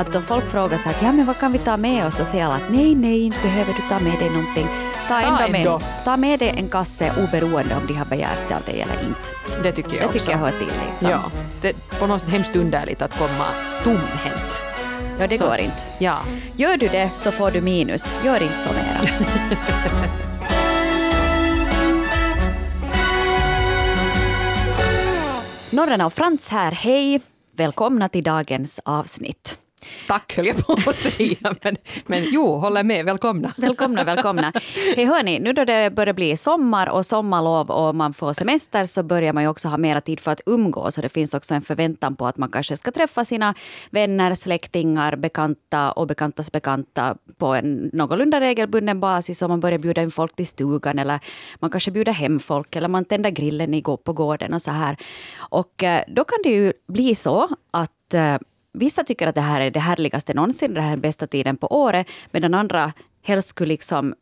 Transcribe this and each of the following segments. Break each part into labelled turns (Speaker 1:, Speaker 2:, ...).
Speaker 1: Att då folk frågar så här, ja men vad kan vi ta med oss? Och säger alla att nej, nej, inte behöver du ta med dig någonting. Ta,
Speaker 2: Ta
Speaker 1: ändå
Speaker 2: ändå.
Speaker 1: Med, ta med dig en kasse oberoende om de har begärt det av dig eller inte.
Speaker 2: Det tycker jag
Speaker 1: Det
Speaker 2: också.
Speaker 1: tycker jag hör till. Liksom.
Speaker 2: Ja, det är på något sätt hemskt underligt att komma tomhänt.
Speaker 1: ja, det
Speaker 2: Så
Speaker 1: går inte.
Speaker 2: Ja.
Speaker 1: Gör du det så får du minus. Gör inte så mera. Norren och Frans här, hej! Välkomna till dagens avsnitt.
Speaker 2: Tack höll jag på att säga, men, men jo, håller med, välkomna.
Speaker 1: Välkomna, välkomna. Hej hörni, nu då det börjar bli sommar och sommarlov och man får semester så börjar man ju också ha mera tid för att umgås. Och det finns också en förväntan på att man kanske ska träffa sina vänner, släktingar, bekanta och bekantas bekanta på en någorlunda regelbunden basis. Och man börjar bjuda in folk till stugan eller man kanske bjuder hem folk eller man tänder grillen i, på gården och så här. Och eh, då kan det ju bli så att eh, Vissa tycker att det här är det härligaste någonsin, det här är den bästa tiden på året, medan andra helst skulle liksom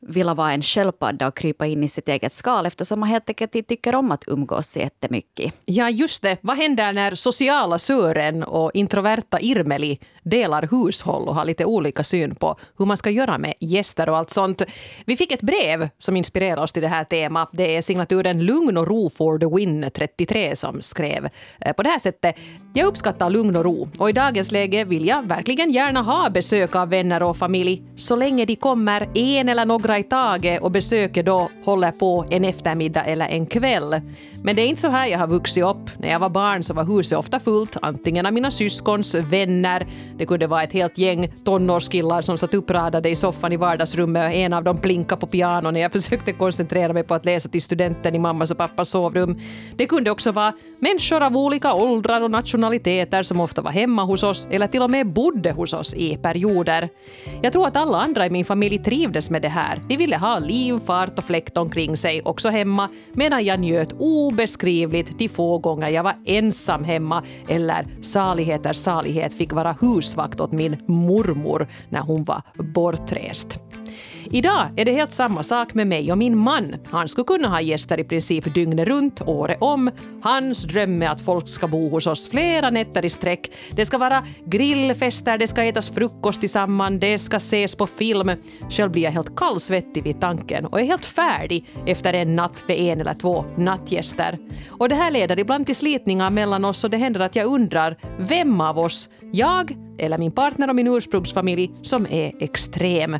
Speaker 1: vilja vara en sköldpadda och krypa in i sitt eget skal eftersom man helt enkelt inte tycker om att umgås så jättemycket.
Speaker 2: Ja, just det. Vad händer när sociala Sören och introverta Irmeli delar hushåll och har lite olika syn på hur man ska göra med gäster och allt sånt? Vi fick ett brev som inspirerar oss till det här temat. Det är signaturen Lugn och ro for the win 33 som skrev eh, på det här sättet. Jag uppskattar lugn och ro och i dagens läge vill jag verkligen gärna ha besök av vänner och familj så länge de kommer en eller några i taget och besöket då håller på en eftermiddag eller en kväll. Men det är inte så här jag har vuxit upp. När jag var barn så var huset ofta fullt, antingen av mina syskons vänner, det kunde vara ett helt gäng tonårskillar som satt uppradade i soffan i vardagsrummet och en av dem plinkade på pianon när jag försökte koncentrera mig på att läsa till studenten i mammas och pappas sovrum. Det kunde också vara människor av olika åldrar och nationaliteter som ofta var hemma hos oss eller till och med bodde hos oss i perioder. Jag tror att alla andra i min familj trivdes med det här. De ville ha liv, fart och fläkt omkring sig också hemma medan jag njöt obeskrivligt de få gånger jag var ensam hemma eller saligheters salighet fick vara hus husvakt åt min mormor när hon var bortrest. Idag är det helt samma sak med mig och min man. Han skulle kunna ha gäster i princip dygnet runt, året om. Hans dröm är att folk ska bo hos oss flera nätter i sträck. Det ska vara grillfester, det ska ätas frukost tillsammans, det ska ses på film. Själv blir jag helt kallsvettig vid tanken och är helt färdig efter en natt med en eller två nattgäster. Och det här leder ibland till slitningar mellan oss och det händer att jag undrar vem av oss, jag eller min partner och min ursprungsfamilj, som är extrem.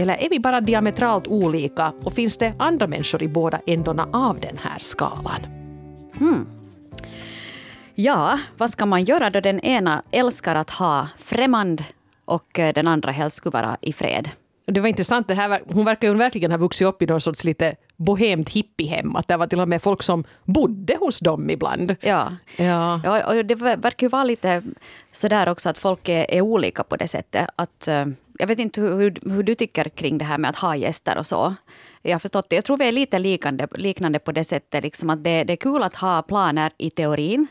Speaker 2: Eller är vi bara diametralt olika och finns det andra människor i båda ändorna av den här skalan?
Speaker 1: Ja, vad ska man göra då den ena älskar att ha främmande och eh, den andra helst skulle vara i fred?
Speaker 2: Det var intressant, det här, hon verkar ju verkligen ha vuxit upp i någon sorts lite bohemt hippiehem. Att det var till och med folk som bodde hos dem ibland.
Speaker 1: Ja.
Speaker 2: Ja.
Speaker 1: Ja, och det ver- verkar ju vara lite sådär också att folk är, är olika på det sättet. Att, eh, jag vet inte hur, hur, du tycker kring det här med att ha gäster och så. Jag har förstått det. Jag tror vi är lite likande, liknande på det sättet. Liksom att det, det är kul att ha planer i teorin.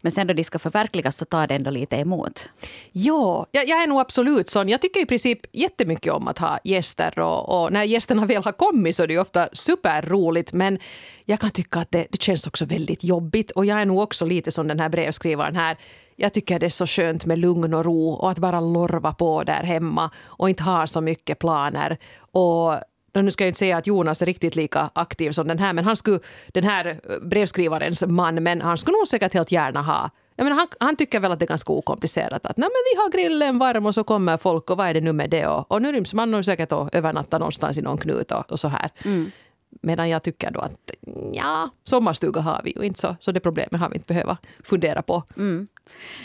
Speaker 1: Men sen då de ska förverkligas så tar det ändå lite emot.
Speaker 2: Ja, jag, jag är nog absolut sån. Jag tycker i princip jättemycket om att ha gäster och, och när gästerna väl har kommit så är det ofta superroligt men jag kan tycka att det, det känns också väldigt jobbigt och jag är nog också lite som den här brevskrivaren här. Jag tycker det är så skönt med lugn och ro och att bara lorva på där hemma och inte ha så mycket planer. Och nu ska jag inte säga att Jonas är riktigt lika aktiv som den här, men han skulle, den här brevskrivarens man, men han skulle nog säkert helt gärna ha jag menar, han, han tycker väl att det är ganska okomplicerat. Att Nej, men vi har grillen varm och så kommer folk och vad är det nu med det? Och, och nu ryms man nog säkert och övernattar någonstans i någon knut och, och så här. Mm. Medan jag tycker då att ja, sommarstuga har vi ju inte så, så det problemet har vi inte behöva fundera på.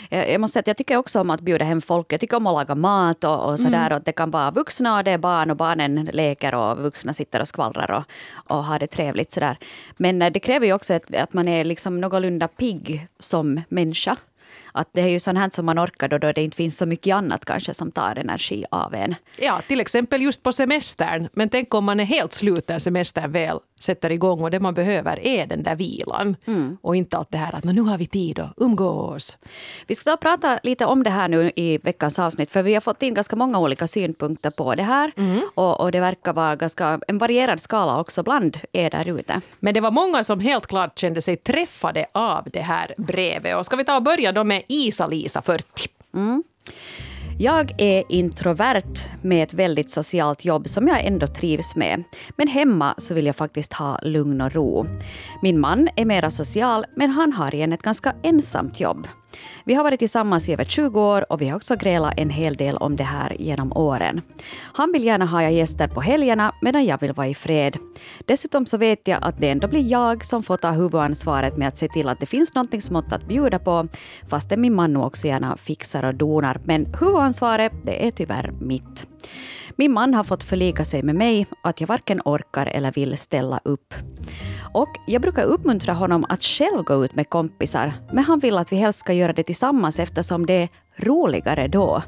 Speaker 1: Jag, jag måste säga att jag tycker också om att bjuda hem folk. Jag tycker om att laga mat och, och sådär.
Speaker 2: Mm.
Speaker 1: Och det kan vara vuxna och det är barn och barnen leker och vuxna sitter och skvallrar och, och har det trevligt sådär. Men eh, det kräver ju också att, att man är liksom någorlunda pigg som människa. Att det är ju sånt här som man orkar då, då det inte finns så mycket annat kanske som tar energi av en.
Speaker 2: Ja, till exempel just på semestern. Men tänk om man är helt slut när semestern väl sätter igång och det man behöver är den där vilan. Och inte allt det här att "Nå, nu har vi tid att umgås.
Speaker 1: Vi ska ta och prata lite om det här nu i veckans avsnitt, för vi har fått in ganska många olika synpunkter på det här. Och, och det verkar vara ganska en varierad skala också bland er där ute.
Speaker 2: Men det var många som helt klart kände sig träffade av det här brevet. Och ska vi ta och börja då med Isa-Lisa 40?
Speaker 1: Jag är introvert med ett väldigt socialt jobb som jag ändå trivs med. Men hemma så vill jag faktiskt ha lugn och ro. Min man är mera social, men han har igen ett ganska ensamt jobb. Vi har varit tillsammans i över 20 år och vi har också grälat en hel del om det här genom åren. Han vill gärna ha gäster på helgerna medan jag vill vara i fred. Dessutom så vet jag att det ändå blir jag som får ta huvudansvaret med att se till att det finns något smått att bjuda på, fastän min man också gärna fixar och donar. Men huvudansvaret, det är tyvärr mitt. Min man har fått förlika sig med mig att jag varken orkar eller vill ställa upp. Och jag brukar uppmuntra honom att själv gå ut med kompisar, men han vill att vi helst ska göra det tillsammans eftersom det är roligare då.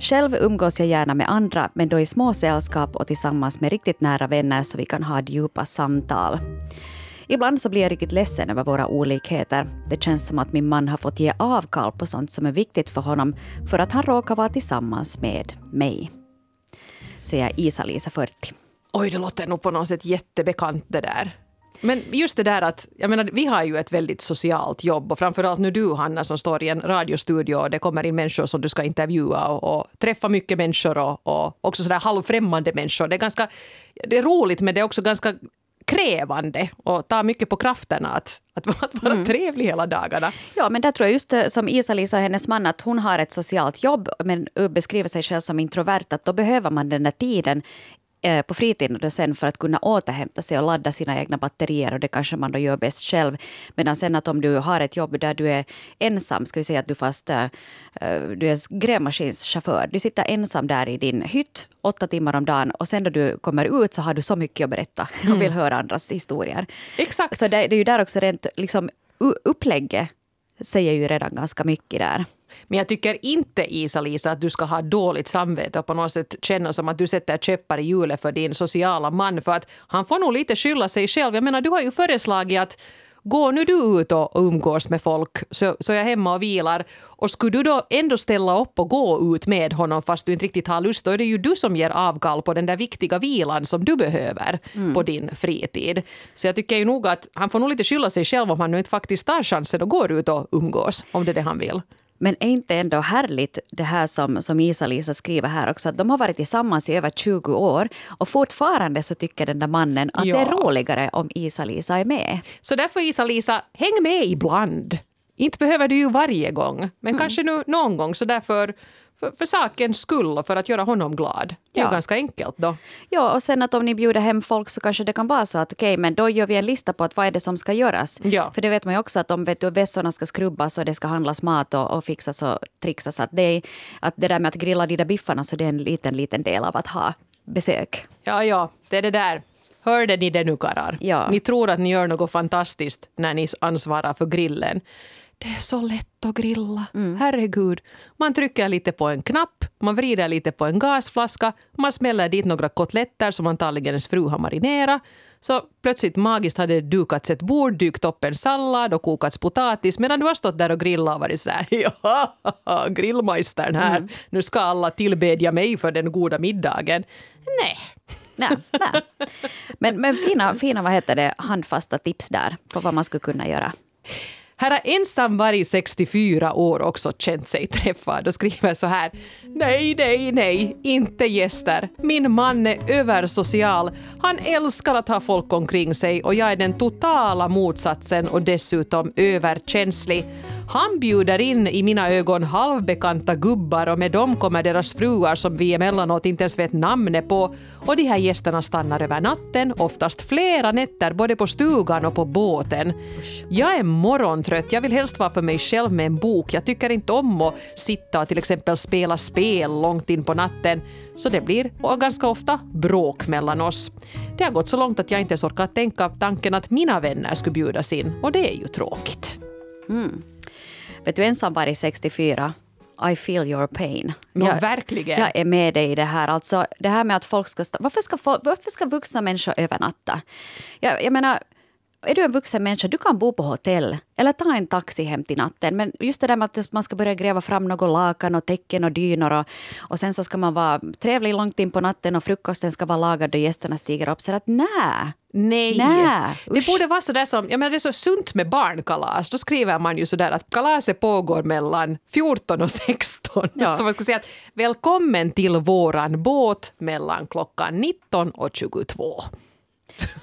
Speaker 1: Själv umgås jag gärna med andra, men då i små sällskap och tillsammans med riktigt nära vänner så vi kan ha djupa samtal. Ibland så blir jag riktigt ledsen över våra olikheter. Det känns som att min man har fått ge avkall på sånt som är viktigt för honom för att han råkar vara tillsammans med mig. Säger Isa-Lisa 40.
Speaker 2: Oj, det låter nog på något sätt jättebekant det där. Men just det där att, jag menar, vi har ju ett väldigt socialt jobb och framförallt nu du Hanna som står i en radiostudio och det kommer in människor som du ska intervjua och, och träffa mycket människor och, och också sådär halvfrämmande människor. Det är ganska, det är roligt men det är också ganska krävande och tar mycket på krafterna att, att, att vara mm. trevlig hela dagarna.
Speaker 1: Ja, men där tror jag just eh, som Isa-Lisa och hennes man att hon har ett socialt jobb men beskriver sig själv som introvert, att då behöver man den där tiden Eh, på fritiden sen för att kunna återhämta sig och ladda sina egna batterier och det kanske man då gör bäst själv. Medan sen att om du har ett jobb där du är ensam, ska vi säga att du fast uh, du är grävmaskinschaufför. Du sitter ensam där i din hytt åtta timmar om dagen och sen när du kommer ut så har du så mycket att berätta och mm. vill höra andras historier.
Speaker 2: Exakt.
Speaker 1: Så det, det är ju där också rent liksom, upplägget säger ju redan ganska mycket där.
Speaker 2: Men jag tycker inte, Isa-Lisa, att du ska ha dåligt samvete och på något sätt känna som att du sätter käppar i hjulet för din sociala man. För att han får nog lite skylla sig själv. Jag menar, du har ju föreslagit att Gå nu du ut och umgås med folk så, så är jag hemma och vilar. Och skulle du då ändå ställa upp och gå ut med honom fast du inte riktigt har lust, då är det ju du som ger avkall på den där viktiga vilan som du behöver mm. på din fritid. Så jag tycker ju nog att han får nog lite skylla sig själv om han nu inte faktiskt tar chansen och går ut och umgås, om det är det han vill.
Speaker 1: Men är inte ändå härligt det här som, som Isa-Lisa skriver här också, att de har varit tillsammans i över 20 år och fortfarande så tycker den där mannen att ja. det är roligare om Isa-Lisa är med.
Speaker 2: Så därför Isa-Lisa, häng med ibland. Inte behöver du ju varje gång, men mm. kanske nu någon gång. Så därför för, för sakens skull och för att göra honom glad. Det är ja. ju ganska enkelt då.
Speaker 1: Ja, och sen att om ni bjuder hem folk så kanske det kan vara så att okej, okay, men då gör vi en lista på att vad är det som ska göras. Ja. För det vet man ju också att om vet du, vässorna ska skrubbas och det ska handlas mat och, och fixas och trixas. Att det, är, att det där med att grilla de där biffarna så det är en liten, liten del av att ha besök.
Speaker 2: Ja, ja, det är det där. Hörde ni det nu karlar? Ja. Ni tror att ni gör något fantastiskt när ni ansvarar för grillen. Det är så lätt att grilla. Mm. Herregud. Man trycker lite på en knapp, man vrider lite på en gasflaska, man smäller dit några kotletter som antagligen ens fru har marinerat. Så plötsligt magiskt hade det dukats ett bord, dykt upp en sallad och kokats potatis medan du har stått där och grillat och varit så här ja, grillmeistern här, mm. nu ska alla tillbedja mig för den goda middagen. Nej.
Speaker 1: Nej, nej. Men, men fina, fina vad heter det, handfasta tips där på vad man skulle kunna göra.
Speaker 2: Här har ensam varg 64 år också känt sig träffad och skriver så här. Nej, nej, nej, inte gäster. Min man är översocial. Han älskar att ha folk omkring sig och jag är den totala motsatsen och dessutom överkänslig. Han bjuder in i mina ögon halvbekanta gubbar och med dem kommer deras fruar som vi emellanåt inte ens vet namnet på. Och de här gästerna stannar över natten, oftast flera nätter både på stugan och på båten. Jag är morgontrött, jag vill helst vara för mig själv med en bok. Jag tycker inte om att sitta och till exempel spela spel långt in på natten. Så det blir och ganska ofta bråk mellan oss. Det har gått så långt att jag inte ens orkar tänka tanken att mina vänner skulle bjudas in och det är ju tråkigt.
Speaker 1: Mm. Vet du, ensamvarg 64, I feel your pain.
Speaker 2: No, jag, verkligen.
Speaker 1: Jag är med dig i det här. Alltså, det här med att folk ska... Varför ska, varför ska vuxna människor övernatta? Jag, jag menar, är du en vuxen människa, du kan bo på hotell eller ta en taxi hem till natten. Men just det där med att man ska börja gräva fram något lakan och täcken och dynor och, och sen så ska man vara trevlig långt in på natten och frukosten ska vara lagad då gästerna stiger upp. Så att nej,
Speaker 2: Nej.
Speaker 1: Nej,
Speaker 2: det borde vara så där som, jag menar det är så sunt med barnkalas. Då skriver man ju så där att kalaset pågår mellan 14 och 16.
Speaker 1: Ja.
Speaker 2: Så man ska säga att välkommen till våran båt mellan klockan 19 och 22.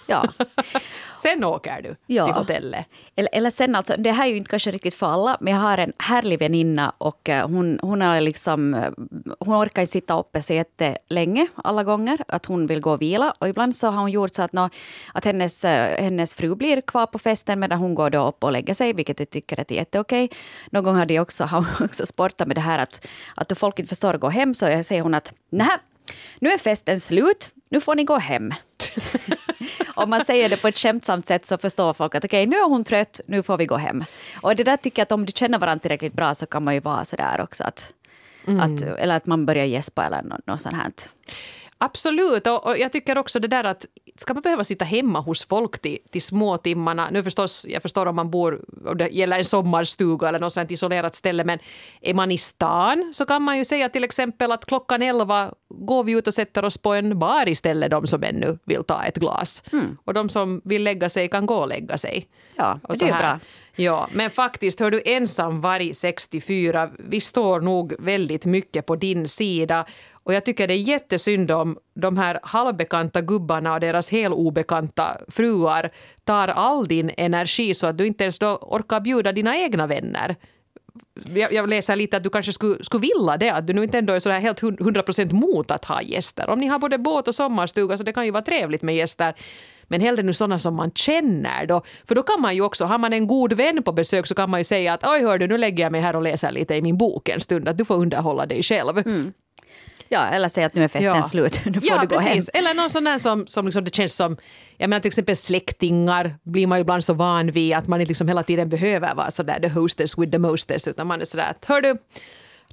Speaker 1: Ja.
Speaker 2: Sen åker du
Speaker 1: Ja.
Speaker 2: till hotellet.
Speaker 1: Eller, eller sen alltså, det här är ju inte kanske riktigt för alla, men jag har en härlig väninna och eh, hon, hon, är liksom, eh, hon orkar inte sitta uppe så jättelänge alla gånger, att hon vill gå och vila. Och ibland så har hon gjort så att, nå, att hennes, eh, hennes fru blir kvar på festen medan hon går då upp och lägger sig, vilket jag tycker är jätteokej. Någon gång hade jag också, har hon också sportat med det här att, att då folk inte förstår att gå hem så säger hon att nej, nu är festen slut, nu får ni gå hem. Om man säger det på ett skämtsamt sätt så förstår folk att okej, nu är hon trött, nu får vi gå hem. Och det där tycker jag att om du känner varandra tillräckligt bra så kan man ju vara sådär också. Att, att, eller att man börjar gäspa eller något, något sånt här.
Speaker 2: Absolut, och, och jag tycker också det där att ska man behöva sitta hemma hos folk till, till små timmarna? Nu förstås, jag förstår om man bor, om det gäller en sommarstuga eller något sånt isolerat ställe, men är man i stan så kan man ju säga till exempel att klockan elva går vi ut och sätter oss på en bar istället, de som ännu vill ta ett glas. Och de som vill lägga sig kan gå och lägga sig.
Speaker 1: Ja,
Speaker 2: Och
Speaker 1: det är bra.
Speaker 2: Ja, men faktiskt, hör du ensam varg 64, vi står nog väldigt mycket på din sida. Och jag tycker det är jättesynd om de här halvbekanta gubbarna och deras helobekanta fruar tar all din energi så att du inte ens då orkar bjuda dina egna vänner. Jag, jag läser lite att du kanske skulle, skulle vilja det, att du nu inte ändå är så där helt 100% mot att ha gäster. Om ni har både båt och sommarstuga så det kan ju vara trevligt med gäster. Men hellre nu sådana som man känner då. För då kan man ju också, har man en god vän på besök så kan man ju säga att oj hör du, nu lägger jag mig här och läser lite i min bok en stund, att du får underhålla dig själv. Mm.
Speaker 1: Ja, eller säga att nu är festen
Speaker 2: Ja.
Speaker 1: slut, nu får
Speaker 2: ja,
Speaker 1: du gå
Speaker 2: precis.
Speaker 1: hem.
Speaker 2: Eller någon sån där som, som liksom det känns som, jag menar till exempel släktingar blir man ju ibland så van vid att man inte liksom hela tiden behöver vara sådär the hostess with the mostess utan man är sådär att hör du,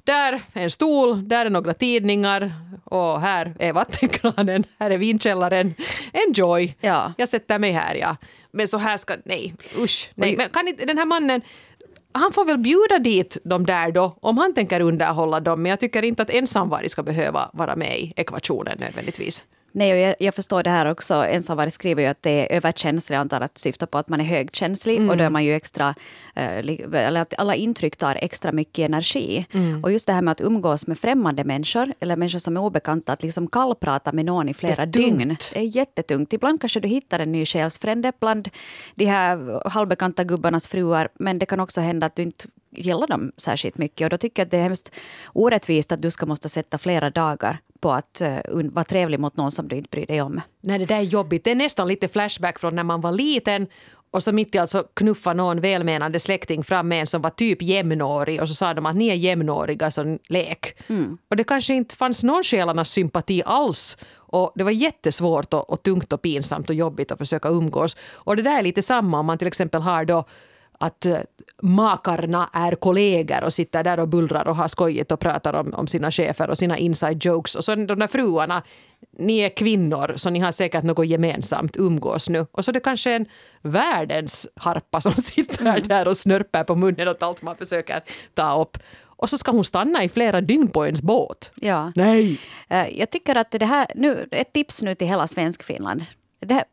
Speaker 2: där är en stol, där är några tidningar och här är vattenkranen, här är vinkällaren. Enjoy!
Speaker 1: Ja.
Speaker 2: Jag sätter mig här, ja. Men så här ska, nej, usch. Nej. Men kan inte den här mannen, han får väl bjuda dit de där då, om han tänker underhålla dem. Men jag tycker inte att ensamvarg ska behöva vara med i ekvationen nödvändigtvis.
Speaker 1: Nej, och jag, jag förstår det här också. Ensamvarg skriver ju att det är överkänslig. Jag antar att syftar på att man är högkänslig. Och då är man ju extra... eh, eller att alla intryck tar extra mycket energi. Och just det här med att umgås med främmande människor, eller människor som är obekanta, att liksom kallprata med någon i flera
Speaker 2: Det
Speaker 1: dygn. Det är jättetungt. Ibland kanske du hittar en ny själsfrände bland de här halvbekanta gubbarnas fruar. Men det kan också hända att du inte gillar dem särskilt mycket. Och då tycker jag att det är hemskt orättvist att du ska måste sätta flera dagar på att uh, vara trevlig mot någon som du inte bryr dig om.
Speaker 2: Nej, det där är jobbigt. Det är nästan lite flashback från när man var liten och så mitt i alltså knuffa någon välmenande släkting fram med en som var typ jämnårig och så sa de att ni är jämnåriga så lek. Och det kanske inte fanns någon själarnas sympati alls och det var jättesvårt och, och tungt och pinsamt och jobbigt att försöka umgås. Och det där är lite samma om man till exempel har då att eh, makarna är kollegor och sitter där och bullrar och har skojigt och pratar om, om sina chefer och sina inside jokes. Och så de där fruarna, ni är kvinnor så ni har säkert något gemensamt, umgås nu. Och så är det kanske en världens harpa som sitter där och snörper på munnen åt allt man försöker ta upp. Och så ska hon stanna i flera dygn på ens båt.
Speaker 1: Ja.
Speaker 2: Nej!
Speaker 1: Eh, Jag tycker att det här, nu, ett tips nu till hela Svenskfinland. Det här,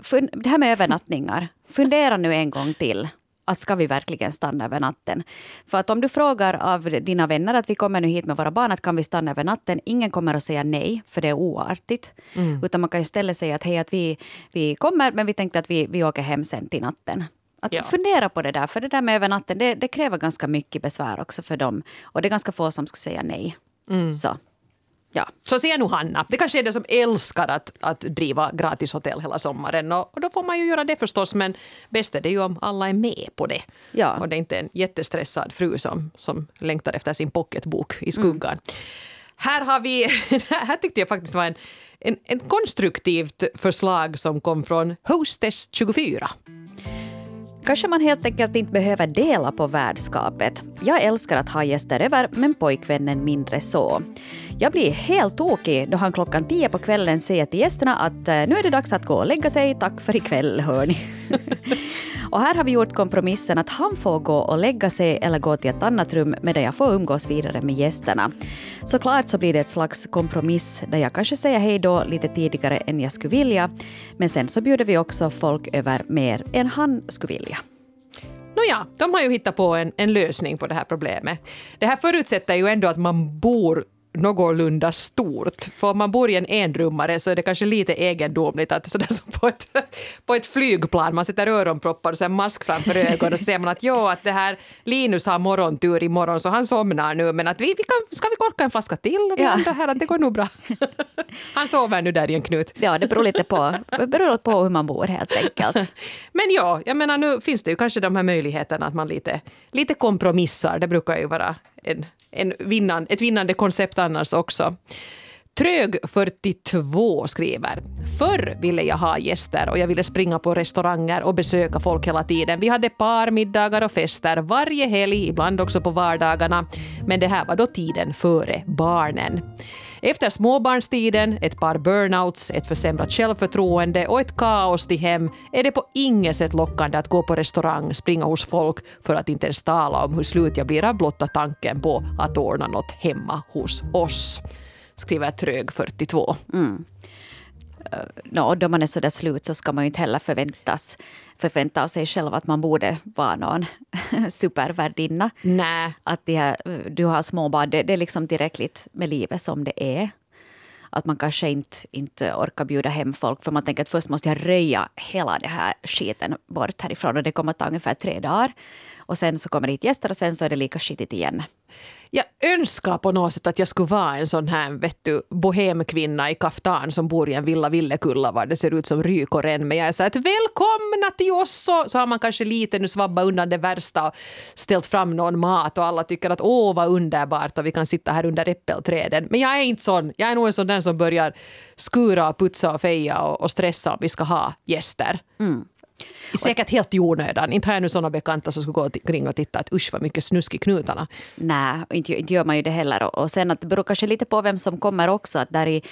Speaker 1: det här med övernattningar, fundera nu en gång till. Att ska vi verkligen stanna över natten? För att om du frågar av dina vänner att vi kommer nu hit med våra barn, att kan vi stanna över natten? Ingen kommer att säga nej, för det är oartigt. Utan man kan istället säga att hej, att vi, vi kommer, men vi tänkte att vi, vi åker hem sen till natten. Att
Speaker 2: Ja.
Speaker 1: fundera på det där, för det där med över natten, det, det kräver ganska mycket besvär också för dem. Och det är ganska få som skulle säga nej. Så, ja.
Speaker 2: Så säger nu Hanna. Det kanske är det som älskar att, att driva gratishotell hela sommaren. Och, och då får man ju göra det förstås. Men bäst är det ju om alla är med på det.
Speaker 1: Ja.
Speaker 2: Och det är inte en jättestressad fru som, som längtar efter sin pocketbok i skuggan. Här har vi, här tyckte jag faktiskt var en, en, en konstruktivt förslag som kom från Hostess 24.
Speaker 1: Kanske man helt enkelt inte behöver dela på värdskapet. Jag älskar att ha gäster över, men pojkvännen mindre så. Jag blir helt tokig då han klockan tio på kvällen säger till gästerna att eh, nu är det dags att gå och lägga sig, tack för ikväll hörni. Och här har vi gjort kompromissen att han får gå och lägga sig eller gå till ett annat rum medan jag får umgås vidare med gästerna. Såklart så blir det ett slags kompromiss där jag kanske säger hej då lite tidigare än jag skulle vilja. Men sen så bjuder vi också folk över mer än han skulle vilja.
Speaker 2: Nåja, de har ju hittat på en, en lösning på det här problemet. Det här förutsätter ju ändå att man bor någorlunda stort. För om man bor i en enrummare så är det kanske lite egendomligt att sådär som på ett, på ett flygplan, man sätter öronproppar och sen mask framför ögonen och så ser man att jo, att det här Linus har morgontur imorgon så han somnar nu men att vi, vi kan, ska vi korka en flaska till? Vi ja. här att det går nog bra. Han sover nu där i en knut.
Speaker 1: Ja, det beror lite på, beror på hur man bor helt enkelt.
Speaker 2: Men ja, jag menar nu finns det ju kanske de här möjligheterna att man lite, lite kompromissar. Det brukar ju vara en en vinnan, ett vinnande koncept annars också. Trög42 skriver. Förr ville jag ha gäster och jag ville springa på restauranger och besöka folk hela tiden. Vi hade parmiddagar och fester varje helg, ibland också på vardagarna. Men det här var då tiden före barnen. Efter småbarnstiden, ett par burnouts, ett försämrat självförtroende och ett kaos till hem är det på inget sätt lockande att gå på restaurang, springa hos folk för att inte ens tala om hur slut jag blir av blotta tanken på att ordna något hemma hos oss. Skriver Trög42. Mm.
Speaker 1: No, då man är så där slut så ska man ju inte heller förväntas förvänta av sig själv att man borde vara någon supervärdinna.
Speaker 2: Nej.
Speaker 1: Att de här, du har småbarn, det, det är liksom tillräckligt med livet som det är. Att man kanske inte, inte orkar bjuda hem folk för man tänker att först måste jag röja hela den här skiten bort härifrån och det kommer att ta ungefär tre dagar. Och sen så kommer det hit gäster och sen så är det lika skitigt igen.
Speaker 2: Jag önskar på något sätt att jag skulle vara en sån här vet du, bohemkvinna i kaftan som bor i en villa Villekulla var det ser ut som ryk och ren. Men jag är så att välkomna till oss! Så, så har man kanske lite nu svabbat undan det värsta och ställt fram någon mat och alla tycker att åh vad underbart och vi kan sitta här under äppelträden. Men jag är inte sån. Jag är nog en sån där som börjar skura, putsa och feja och, och stressa om vi ska ha gäster. Mm. Säkert helt i onödan. Inte har jag nu såna bekanta som skulle gå omkring och titta att usch vad mycket snusk i knutarna.
Speaker 1: Nej, inte, inte gör man ju det heller. Och sen att det beror kanske lite på vem som kommer också. Att där i,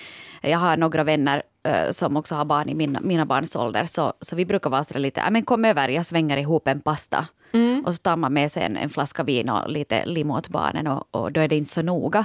Speaker 1: jag har några vänner uh, som också har barn i mina, mina barns ålder. Så, så vi brukar vara så lite, men kom över, jag svänger ihop en pasta. Mm. Och så tar man med sig en, en flaska vin och lite limo åt barnen och, och då är det inte så noga.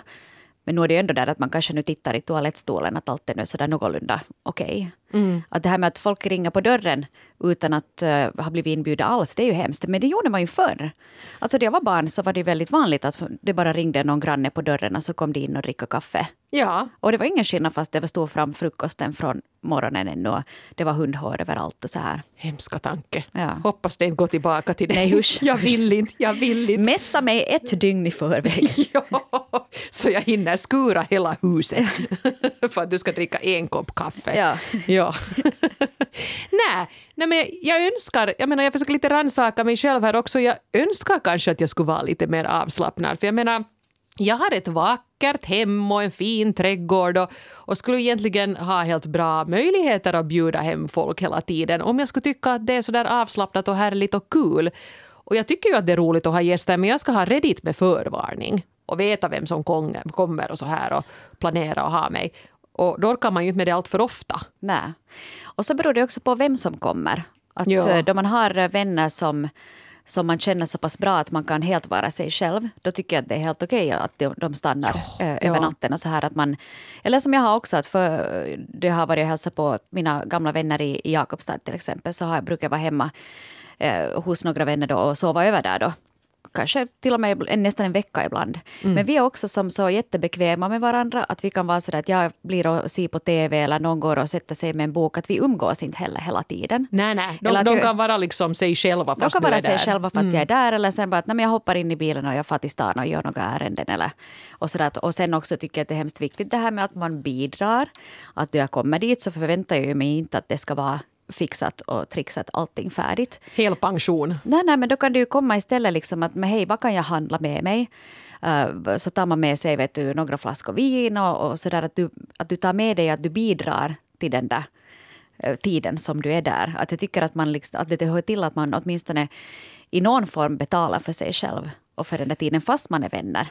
Speaker 1: Men nu är det ju ändå där att man kanske nu tittar i toalettstolen att allt är nu sådär någorlunda okej. Okay. Mm. Att det här med att folk ringer på dörren utan att uh, ha blivit inbjudna alls, det är ju hemskt. Men det gjorde man ju förr. Alltså när jag var barn så var det väldigt vanligt att det bara ringde någon granne på dörren och så kom de in och dricka kaffe.
Speaker 2: Ja.
Speaker 1: Och det var ingen skillnad fast det var stod fram frukosten från morgonen ännu och det var hundhår överallt och så här.
Speaker 2: Hemska tanke. Ja. Hoppas det inte går tillbaka till det.
Speaker 1: Nej husch.
Speaker 2: jag vill inte, jag vill inte.
Speaker 1: Mässa mig ett dygn i förväg.
Speaker 2: ja, så jag hinner skura hela huset för att du ska dricka en kopp kaffe.
Speaker 1: Ja.
Speaker 2: ja nej, nej, men jag önskar, jag menar jag försöker lite rannsaka mig själv här också. Jag önskar kanske att jag skulle vara lite mer avslappnad. För jag menar, jag har ett vackert hem och en fin trädgård och, och, skulle egentligen ha helt bra möjligheter att bjuda hem folk hela tiden om jag skulle tycka att det är sådär avslappnat och härligt och kul. Och jag tycker ju att det är roligt att ha gäster men jag ska ha redigt med förvarning och veta vem som kommer och så här och planera och ha mig. Och då orkar man ju inte med det allt för ofta.
Speaker 1: Nej. Och så beror det också på vem som kommer. Att ja. Eh, då man har eh, vänner som, som man känner så pass bra att man kan helt vara sig själv, då tycker jag att det är helt okej okay att de stannar äh, över ja. natten. Och så här att man, eller som jag har också, att för det har varit och hälsat på mina gamla vänner i, i Jakobstad till exempel, så har jag, brukar jag vara hemma eh, hos några vänner då och sova över där då kanske till och med nästan en vecka ibland. Mm. Men vi är också som så jättebekväma med varandra att vi kan vara så att jag blir och ser på TV eller någon går och sätter sig med en bok. Att vi umgås inte heller hela tiden.
Speaker 2: Nej, nej. De, de kan vara liksom sig själva fast
Speaker 1: De kan
Speaker 2: vara
Speaker 1: sig där. själva fast mm. jag är där. Eller sen bara att nej, jag hoppar in i bilen och jag far till stan och gör några ärenden. Eller, och, så där. och sen också tycker jag att det är hemskt viktigt det här med att man bidrar. Att när jag kommer dit så förväntar jag mig inte att det ska vara fixat och trixat allting färdigt.
Speaker 2: Hel pension.
Speaker 1: Nej, nej, men då kan ju komma istället liksom att men hej, vad kan jag handla med mig? Uh, så tar man med sig vet du, några flaskor vin och, och sådär att du, att du tar med dig att du bidrar till den där uh, tiden som du är där. Att jag tycker att, man liksom, att det hör till att man åtminstone i någon form betalar för sig själv och för den där tiden fast man är vänner.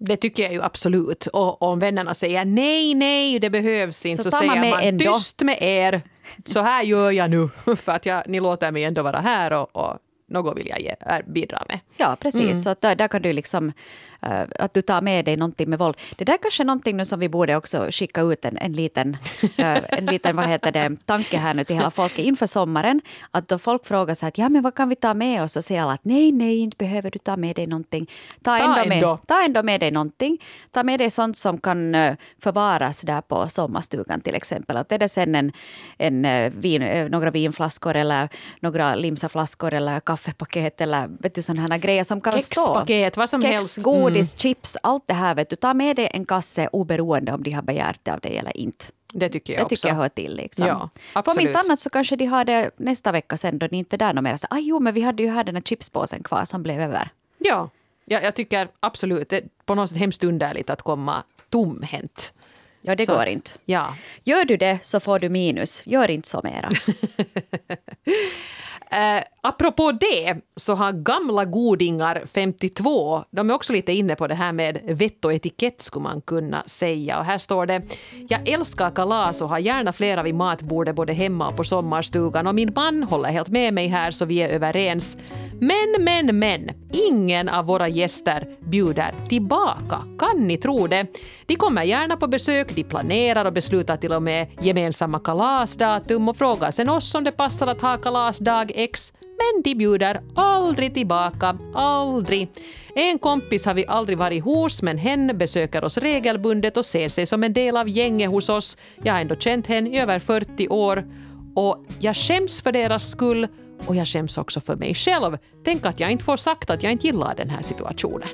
Speaker 2: Det tycker jag ju absolut. Och om vännerna säger nej, nej, det behövs inte, så, så säger man, man tyst med er. Så här gör jag nu, för att jag, ni låter mig ändå vara här och, och något vill jag ge, är, bidra med.
Speaker 1: Ja, precis. Så att där, där kan du liksom, att du tar med dig någonting med våld. Det där är kanske är någonting nu som vi borde också skicka ut en, en liten, eh, en liten vad heter det, tanke här nu till hela folket inför sommaren. Att då folk frågar så här, att, ja men vad kan vi ta med oss? Och säger alla att nej, nej, inte behöver du ta med dig någonting. Ta,
Speaker 2: Ta
Speaker 1: ändå,
Speaker 2: ändå.
Speaker 1: Med, ta ändå med dig någonting. Ta med dig sånt som kan eh, förvaras där på sommarstugan till exempel. Att är det sen en, en, eh, vin, eh, några vinflaskor eller några limsaflaskor eller kaffepaket eller vet du, sådana här grejer som kan stå.
Speaker 2: Kexpaket, vad som
Speaker 1: Kex,
Speaker 2: helst. Mm.
Speaker 1: Godis, chips, allt det här. Vet du. Ta med dig en kasse oberoende om de har begärt det av dig eller inte.
Speaker 2: Det tycker jag
Speaker 1: Det
Speaker 2: också.
Speaker 1: tycker jag hör till. Liksom.
Speaker 2: Ja,
Speaker 1: För om inte annat så kanske de har det nästa vecka sen då ni inte är där någon mer. Så, ah, jo, men vi hade ju här den här chipspåsen kvar som blev över.
Speaker 2: Ja, jag, jag tycker absolut. Det är på något sätt hemskt underligt att komma tomhänt.
Speaker 1: Ja, det
Speaker 2: Så
Speaker 1: går
Speaker 2: att-
Speaker 1: inte.
Speaker 2: Ja.
Speaker 1: Gör du det så får du minus. Gör inte så mera.
Speaker 2: Eh, apropå det så har gamla godingar 52, de är också lite inne på det här med vett och etikett skulle man kunna säga. Och här står det, jag älskar kalas och har gärna flera vid matbordet både hemma och på sommarstugan och min man håller helt med mig här så vi är överens. Men, men, men, ingen av våra gäster bjuder tillbaka. Kan ni tro det? De kommer gärna på besök, de planerar och beslutar till och med gemensamma kalasdatum och frågar sen oss om det passar att ha kalasdag X. Men de bjuder aldrig tillbaka, aldrig. En kompis har vi aldrig varit hos, men hen besöker oss regelbundet och ser sig som en del av gänget hos oss. Jag har ändå känt henne i över 40 år och jag skäms för deras skull och jag skäms också för mig själv. Tänk att jag inte får sagt att jag inte gillar den här situationen.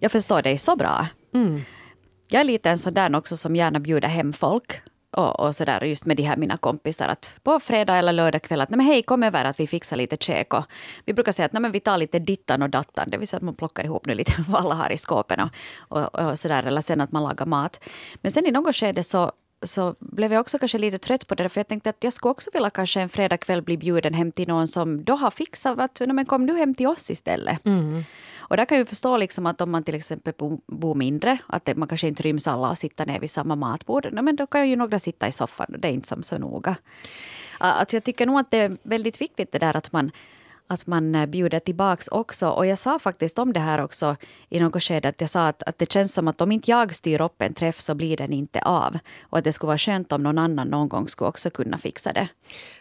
Speaker 1: Jag förstår dig så bra.
Speaker 2: Mm.
Speaker 1: Jag är lite en sån där också som gärna bjuder hem folk. Och, och så där just med de här mina kompisar att på fredag eller lördag kväll att nej men hej kom över att vi fixar lite käk. Och vi brukar säga att nej men vi tar lite dittan och dattan. Det vill säga att man plockar ihop nu lite vad alla har i skåpen och, och, och så där. Eller sen att man lagar mat. Men sen i något skede så så blev jag också kanske lite trött på det. För jag tänkte att jag skulle också vilja kanske en fredagkväll bli bjuden hem till någon som då har fixat att men kom du hem till oss istället. Mm. Och där kan jag förstå liksom att om man till exempel bo- bor mindre, att det, man kanske inte ryms alla och sitta ner vid samma matbord, men då kan ju några sitta i soffan och det är inte som så noga. Att jag tycker nog att det är väldigt viktigt det där att man att man eh, bjuder tillbaks också. Och jag sa faktiskt om det här också i något skede att jag sa att, att det känns som att om inte jag styr upp en träff så blir den inte av. Och att det skulle vara skönt om någon annan någon gång skulle också kunna fixa det.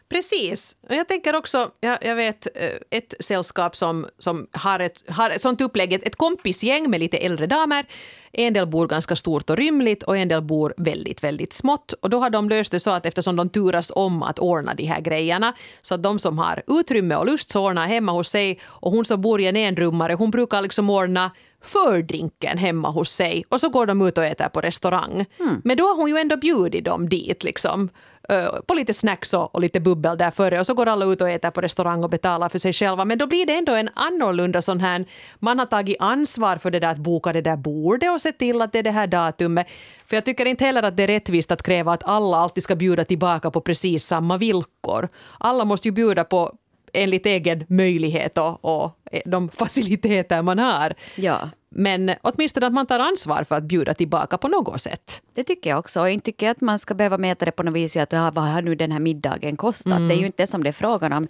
Speaker 2: Precis. Och Jag tänker också, jag, jag vet eh, ett sällskap som, som har, ett, har ett sånt upplägg, ett, ett kompisgäng med lite äldre damer. En del bor ganska stort och rymligt och en del bor väldigt, väldigt smått. Och då har de löst det så att eftersom de turas om att ordna de här grejerna så att de som har utrymme och lust så ordnar hemma hos sig och hon som bor i en enrummare hon brukar liksom ordna fördrinken hemma hos sig och så går de ut och äter på restaurang. Men då har hon ju ändå bjudit dem dit liksom. eh, På lite snacks och och lite bubbel där före och så går alla ut och äter på restaurang och betalar för sig själva. Men då blir det ändå en annorlunda sån här, man har tagit ansvar för det där att boka det där bordet och se till att det är det här datumet. För jag tycker inte heller att det är rättvist att kräva att alla alltid ska bjuda tillbaka på precis samma villkor. Alla måste ju bjuda på enligt egen möjlighet och, och de faciliteter man har.
Speaker 1: Ja.
Speaker 2: Men åtminstone att man tar ansvar för att bjuda tillbaka på något sätt.
Speaker 1: Det tycker jag också. Och inte tycker jag att man ska behöva mäta det på något vis. Att ja, vad har nu den här middagen kostat? Det är ju inte det som det är frågan om.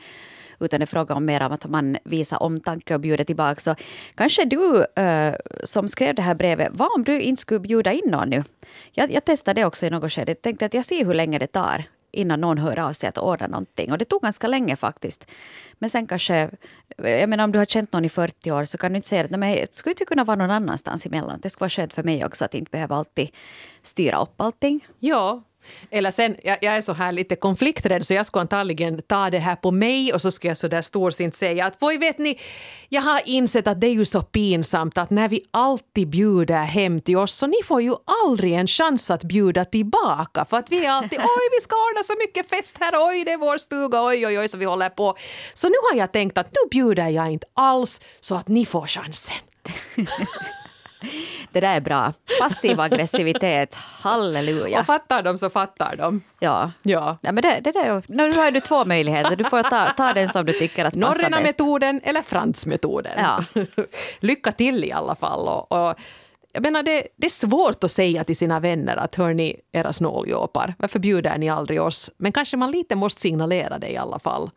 Speaker 1: Utan det är frågan om mer om att man visar omtanke och bjuder tillbaka. Så kanske du eh, som skrev det här brevet, vad om du inte skulle bjuda in någon nu? Jag, jag testade det också i något skede. Jag tänkte att jag ser hur länge det tar innan någon hör av sig att ordna någonting. Och det tog ganska länge faktiskt. Men sen kanske, jag menar om du har känt någon i 40 år så kan du inte säga att nej, men det skulle inte kunna vara någon annanstans emellan. Det skulle vara skönt för mig också att inte behöva alltid styra upp allting.
Speaker 2: Ja. Eller sen, jag, jag är så här lite konflikträdd så jag skulle antagligen ta det här på mig och så skulle jag så där storsint säga att voi vet ni, jag har insett att det är ju så pinsamt att när vi alltid bjuder hem till oss så ni får ju aldrig en chans att bjuda tillbaka för att vi är alltid oj vi ska ordna så mycket fest här, oj det är vår stuga, oj oj oj så vi håller på. Så nu har jag tänkt att nu bjuder jag inte alls så att ni får chansen.
Speaker 1: Det där är bra. Passiv aggressivitet, halleluja.
Speaker 2: Och fattar de så fattar de.
Speaker 1: Ja.
Speaker 2: Ja.
Speaker 1: Ja, men det, det där, nu har du två möjligheter. Du får ta, ta den som du tycker att passar bäst.
Speaker 2: Norrena-metoden eller Frans-metoden.
Speaker 1: Ja.
Speaker 2: Lycka till i alla fall. Och, och, jag menar, det, det är svårt att säga till sina vänner att hör ni era snåljåpar, varför bjuder ni aldrig oss? Men kanske man lite måste signalera det i alla fall.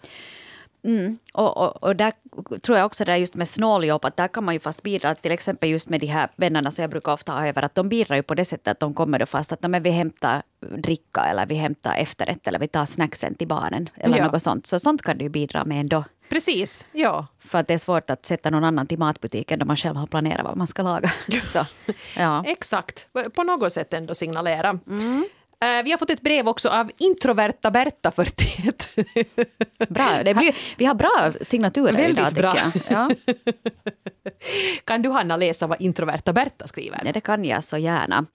Speaker 1: Mm. Och, och, och där tror jag också det är just med snåljobb, att där kan man ju fast bidra, till exempel just med de här vännerna som jag brukar ofta ha över, att de bidrar ju på det sättet att de kommer då fast att men vi hämtar dricka eller vi hämtar efterrätt eller vi tar snacksen till barnen eller
Speaker 2: Ja.
Speaker 1: något sånt. Så sånt kan du ju bidra med ändå.
Speaker 2: Precis, ja.
Speaker 1: För att det är svårt att sätta någon annan till matbutiken då man själv har planerat vad man ska laga. Så, ja.
Speaker 2: Exakt. På något sätt ändå signalera. Eh, Vi har fått ett brev också av introverta Berta 41.
Speaker 1: Bra. Det blir, vi har bra signaturer
Speaker 2: Väldigt
Speaker 1: idag
Speaker 2: bra.
Speaker 1: Ja.
Speaker 2: Kan du Hanna läsa vad introverta Berta skriver?
Speaker 1: Ja, det kan jag så gärna.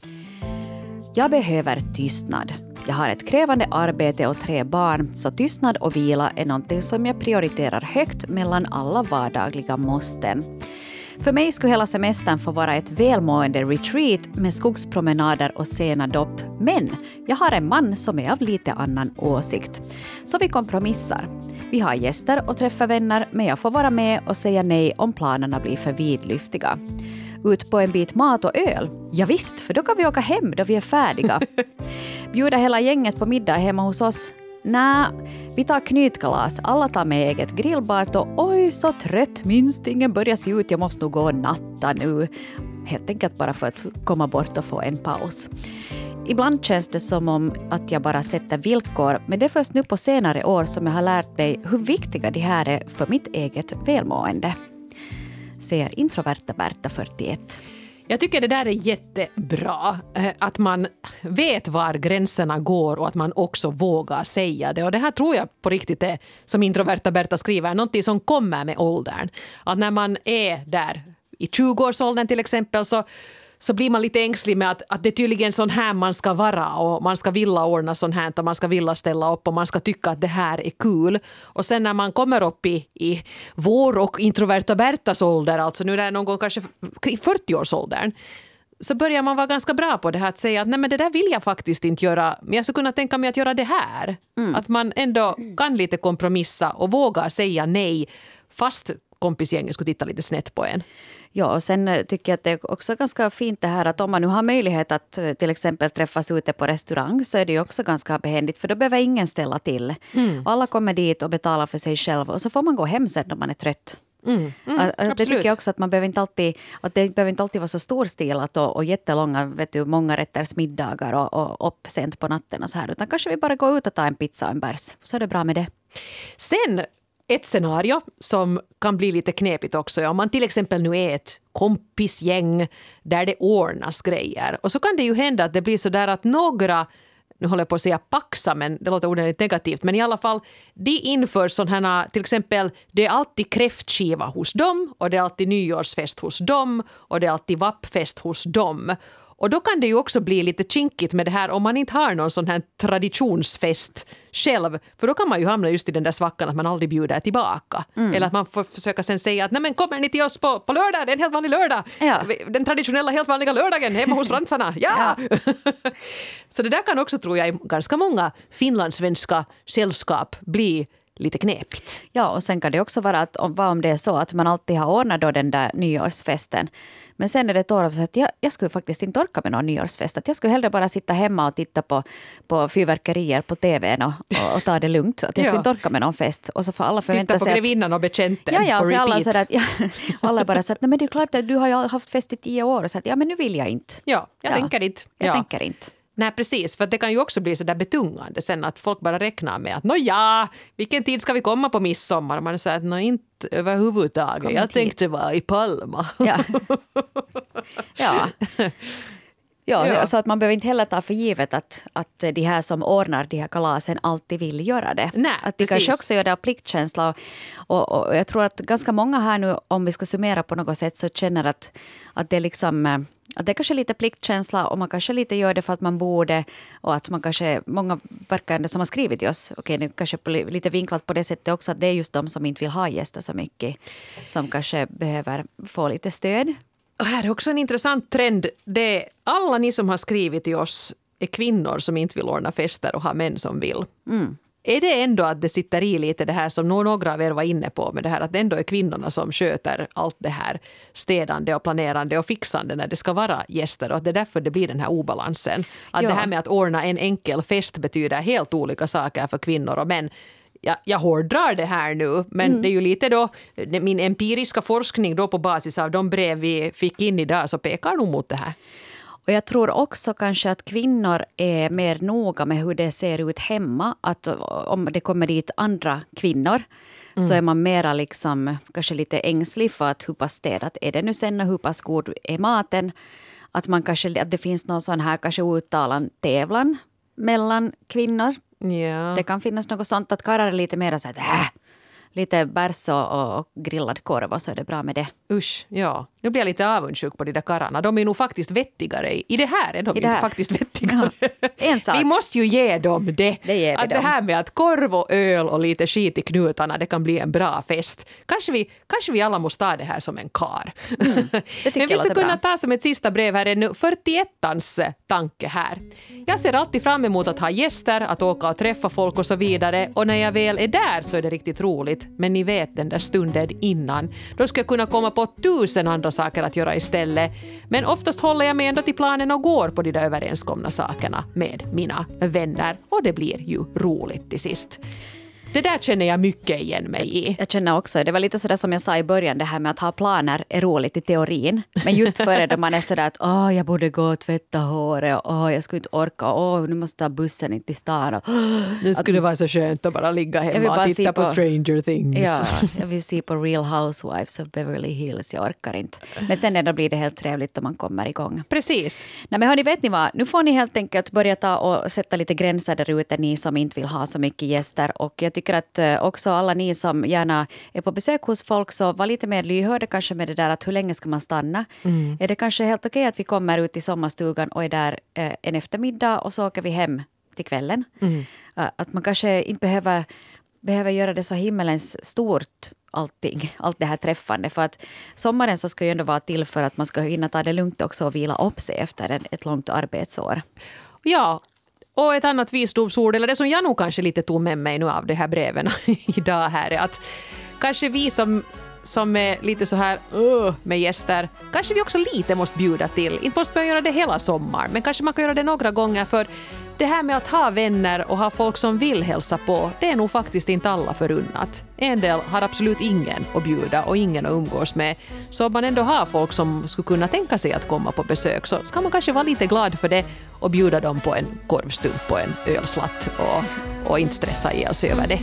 Speaker 1: Jag behöver tystnad. Jag har ett krävande arbete och tre barn, så tystnad och vila är någonting som jag prioriterar högt mellan alla vardagliga måsten. För mig skulle hela semestern få vara ett välmående retreat med skogspromenader och sena dopp. Men jag har en man som är av lite annan åsikt. Så vi kompromissar. Vi har gäster och träffar vänner, men jag får vara med och säga nej om planerna blir för vidlyftiga. Ut på en bit mat och öl? Ja, visst, för då kan vi åka hem då vi är färdiga. Bjuda hela gänget på middag hemma hos oss? Nä, vi tar knytkalas. Alla tar med eget grillbart och oj så trött, minstingen börjar se ut, jag måste nog gå och natta nu. Helt enkelt bara för att komma bort och få en paus. Ibland känns det som om att jag bara sätter villkor, men det är först nu på senare år som jag har lärt mig hur viktiga de här är för mitt eget välmående. Säger introverta Berta 41.
Speaker 2: Jag tycker det där är jättebra. Eh, att man vet var gränserna går och att man också vågar säga det. Och det här tror jag på riktigt är, som introverta Berta skriver, någonting som kommer med åldern. Att när man är där i 20-årsåldern till exempel så så blir man lite ängslig med att, att det är tydligen sån här man ska vara och man ska vilja ordna sånt här och man ska vilja ställa upp och man ska tycka att det här är kul. Och sen när man kommer upp i, i vår och introverta Bertas ålder, alltså nu är det någon gång kanske i 40-årsåldern, så börjar man vara ganska bra på det här att säga att nej men det där vill jag faktiskt inte göra, men jag skulle kunna tänka mig att göra det här. Att man ändå kan lite kompromissa och vågar säga nej fast kompisgänget skulle titta lite snett på en.
Speaker 1: Ja, och sen eh, tycker jag att det är också ganska fint det här att om man nu har möjlighet att eh, till exempel träffas ute på restaurang så är det ju också ganska behändigt för då behöver ingen ställa till. Och alla kommer dit och betalar för sig själv och så får man gå hem sen när man är trött.
Speaker 2: Mm, mm,
Speaker 1: det
Speaker 2: absolut.
Speaker 1: tycker jag också att man behöver inte alltid, att det behöver inte alltid vara så storstilat och, och jättelånga, vet du, många rätters middagar och, och upp sent på natten och så här. Utan kanske vi bara går ut och tar en pizza och en bärs. Så är det bra med det.
Speaker 2: Sen ett scenario som kan bli lite knepigt också. Om man till exempel nu är ett kompisgäng där det ordnas grejer. Och så kan det ju hända att det blir så där att några nu håller jag på att säga paxa, men det låter ordentligt negativt. Men i alla fall, de inför sådana här, till exempel, det är alltid kräftskiva hos dem och det är alltid nyårsfest hos dem och det är alltid vappfest hos dem. Och då kan det ju också bli lite kinkigt med det här om man inte har någon sån här traditionsfest själv. För då kan man ju hamna just i den där svackan att man aldrig bjuder tillbaka. Eller att man får försöka sen säga att nej men kommer ni till oss på, på lördag, det är en helt vanlig lördag.
Speaker 1: Ja.
Speaker 2: Den traditionella helt vanliga lördagen hemma hos fransarna. Ja! Så det där kan också tror jag i ganska många finlandssvenska sällskap bli lite knepigt.
Speaker 1: Ja, och sen kan det också vara att om, vad om det är så att man alltid har ordnat då den där nyårsfesten. Men sen är det ett år så att jag, jag skulle faktiskt inte orka med någon nyårsfest. Att jag skulle hellre bara sitta hemma och titta på, på fyrverkerier på tvn och, och, och ta det lugnt. Att jag skulle
Speaker 2: Ja.
Speaker 1: inte orka med någon fest. Och så får alla förvänta
Speaker 2: Titta på grevinnan och betjänten
Speaker 1: Ja, ja,
Speaker 2: på
Speaker 1: så alla,
Speaker 2: repeat.
Speaker 1: så att, ja, alla bara så att nej, men det är klart att du har ju haft fest i tio år. Och så att, ja, men nu vill jag inte.
Speaker 2: Ja, jag
Speaker 1: Ja.
Speaker 2: tänker inte.
Speaker 1: Jag
Speaker 2: ja.
Speaker 1: tänker inte.
Speaker 2: Nej, precis. För det kan ju också bli så där betungande sen att folk bara räknar med att nåja, vilken tid ska vi komma på midsommar? Man säger att nå inte överhuvudtaget.
Speaker 1: Kom
Speaker 2: jag tänkte vara i Palma.
Speaker 1: Ja. ja. Ja,
Speaker 2: Ja.
Speaker 1: så att man behöver inte heller ta för givet att, att de här som ordnar de här kalasen alltid vill göra det.
Speaker 2: Nej,
Speaker 1: att de
Speaker 2: precis.
Speaker 1: kanske också gör det av pliktkänsla. Och, och, och jag tror att ganska många här nu, om vi ska summera på något sätt, så känner att, att det liksom eh, att det är kanske lite pliktkänsla och man kanske lite gör det för att man borde och att man kanske, många verkar ändå som har skrivit till oss, okej det är kanske lite vinklat på det sättet också, att det är just de som inte vill ha gäster så mycket, som kanske behöver få lite stöd.
Speaker 2: Och här är också en intressant trend. Det är alla ni som har skrivit till oss är kvinnor som inte vill ordna fester och har män som vill. Är det ändå att det sitter i lite det här som nå- några av er var inne på med det här att det ändå är kvinnorna som sköter allt det här städande och planerande och fixande när det ska vara gäster och att det är därför det blir den här obalansen. Att
Speaker 1: Ja.
Speaker 2: det här med att ordna en enkel fest betyder helt olika saker för kvinnor och män. jag, jag hårdrar det här nu, men mm. det är ju lite då min empiriska forskning då på basis av de brev vi fick in idag så pekar nog mot det här.
Speaker 1: Och jag tror också kanske att kvinnor är mer noga med hur det ser ut hemma. Att om det kommer dit andra kvinnor mm. så är man mera liksom, kanske lite ängslig för att hur pass städat är det nu sen och hur pass god är maten. Att, man kanske, att det finns någon sån här kanske uttalad tävlan mellan kvinnor.
Speaker 2: Ja.
Speaker 1: Det kan finnas något sånt att karlar är lite mer så att äh, lite bärs och, och grillad korv och så är det bra med det.
Speaker 2: Usch, ja. Nu blir jag lite avundsjuk på de där karlarna. De är nog faktiskt vettigare. I det här är de
Speaker 1: I det här.
Speaker 2: faktiskt vettigare.
Speaker 1: Ja. En sak.
Speaker 2: Vi måste ju ge dem det.
Speaker 1: Det ger vi
Speaker 2: att
Speaker 1: dem.
Speaker 2: det här med att korv och öl och lite skit i knutarna, det kan bli en bra fest. Kanske vi, kanske vi alla måste ta det här som en kar.
Speaker 1: Mm,
Speaker 2: Men vi ska kunna
Speaker 1: bra.
Speaker 2: ta som ett sista brev här ännu 41ans tanke här. Jag ser alltid fram emot att ha gäster, att åka och träffa folk och så vidare. Och när jag väl är där så är det riktigt roligt. Men ni vet den där stunden innan. Då skulle jag kunna komma på tusen andra saker att göra istället. Men oftast håller jag mig ändå till planen och går på de där överenskomna sakerna med mina vänner. Och det blir ju roligt till sist. Det där känner jag mycket igen mig i.
Speaker 1: Jag känner också, det var lite sådär som jag sa i början, det här med att ha planer är roligt i teorin. Men just före då man är sådär att åh, jag borde gå och tvätta håret åh, jag skulle inte orka, åh, nu måste jag ta bussen in till stan. Och,
Speaker 2: Nu skulle det vara så skönt att bara ligga hemma och titta på,
Speaker 1: på-
Speaker 2: Stranger Things.
Speaker 1: ja, jag vill se på Real Housewives of Beverly Hills, jag orkar inte. Men sen ändå blir det helt trevligt om man kommer igång.
Speaker 2: Precis.
Speaker 1: Nej, men hörni, vet ni vad? Nu får ni helt enkelt börja ta och sätta lite gränser där ute, ni som inte vill ha så mycket gäster. Och jag tycker att eh, också alla ni som gärna är på besök hos folk, så var lite mer lyhörda kanske med det där att hur länge ska man stanna? Är det kanske helt okej att vi kommer ut i sommarstugan och är där eh, en eftermiddag och så åker vi hem till kvällen? Eh, att man kanske inte behöver, behöver göra det så himmelens stort allting, allt det här träffande. För att sommaren så ska ju ändå vara till för att man ska hinna ta det lugnt också och vila upp sig efter ett långt arbetsår.
Speaker 2: Ja, och ett annat visdomsord, eller det som jag nog kanske lite tog med mig nu av de här breven idag här, är att kanske vi som som är lite så här uh, med gäster, kanske vi också lite måste bjuda till. Inte måste man göra det hela sommaren, men kanske man kan göra det några gånger för det här med att ha vänner och ha folk som vill hälsa på, det är nog faktiskt inte alla förunnat. En del har absolut ingen att bjuda och ingen att umgås med. Så om man ändå har folk som skulle kunna tänka sig att komma på besök så ska man kanske vara lite glad för det och bjuda dem på en korvstump och en ölslatt och, och inte stressa ihjäl sig över det.